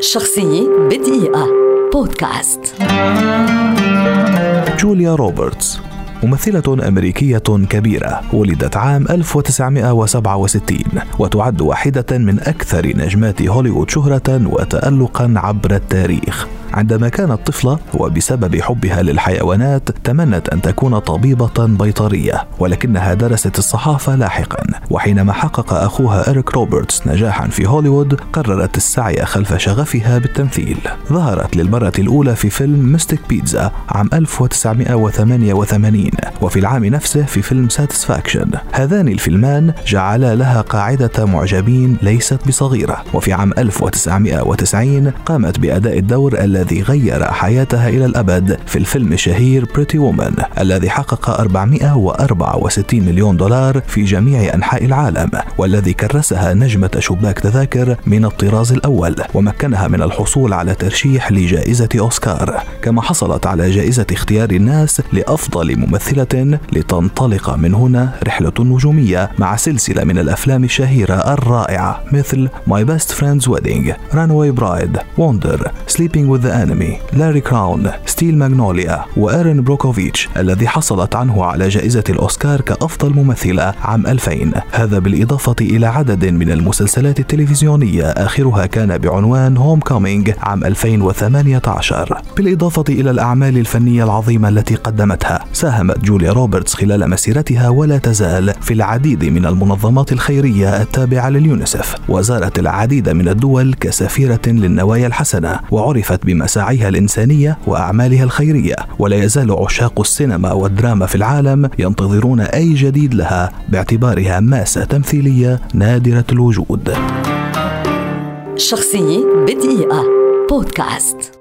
شخصية بدقيقة. بودكاست. جوليا روبرتس ممثلة أمريكية كبيرة ولدت عام 1967 وتعد واحدة من أكثر نجمات هوليوود شهرة وتألقا عبر التاريخ. عندما كانت طفلة وبسبب حبها للحيوانات تمنت أن تكون طبيبة بيطرية ولكنها درست الصحافة لاحقا. وحينما حقق أخوها إريك روبرتس نجاحا في هوليوود قررت السعي خلف شغفها بالتمثيل. ظهرت للمرة الأولى في فيلم Mystic Pizza عام 1988 وفي العام نفسه في فيلم Satisfaction هذان الفيلمان جعلا لها قاعدة معجبين ليست بصغيرة. وفي عام 1990 قامت بأداء الدور الذي غير حياتها إلى الأبد في الفيلم الشهير Pretty Woman الذي حقق 464 مليون دولار في جميع أنحاء العالم والذي كرسها نجمة شباك تذاكر من الطراز الأول ومكنها من الحصول على ترشيح لجائزة أوسكار. كما حصلت على جائزة اختيار الناس لأفضل ممثلة لتنطلق من هنا رحلة نجومية مع سلسلة من الأفلام الشهيرة الرائعة مثل My Best Friend's Wedding, Runaway Bride, Wonder, Sleeping with the Enemy, Larry Crowne, Steel Magnolias و Erin Brockovich الذي حصلت عنه على جائزة الأوسكار كأفضل ممثلة عام 2000 هذا بالإضافة إلى عدد من المسلسلات التلفزيونية آخرها كان بعنوان Homecoming عام 2018 بالإضافة إلى الأعمال الفنية العظيمة التي قدمتها ساهمت جوليا روبرتس خلال مسيرتها ولا تزال في العديد من المنظمات الخيرية التابعة لليونيسف. وزارت العديد من الدول كسفيرة للنوايا الحسنة وعرفت بمساعيها الإنسانية وأعمالها الخيرية. ولا يزال عشاق السينما والدراما في العالم ينتظرون أي جديد لها باعتبارها ماسة تمثيلية نادرة الوجود. شخصية بدقيقة بودكاست.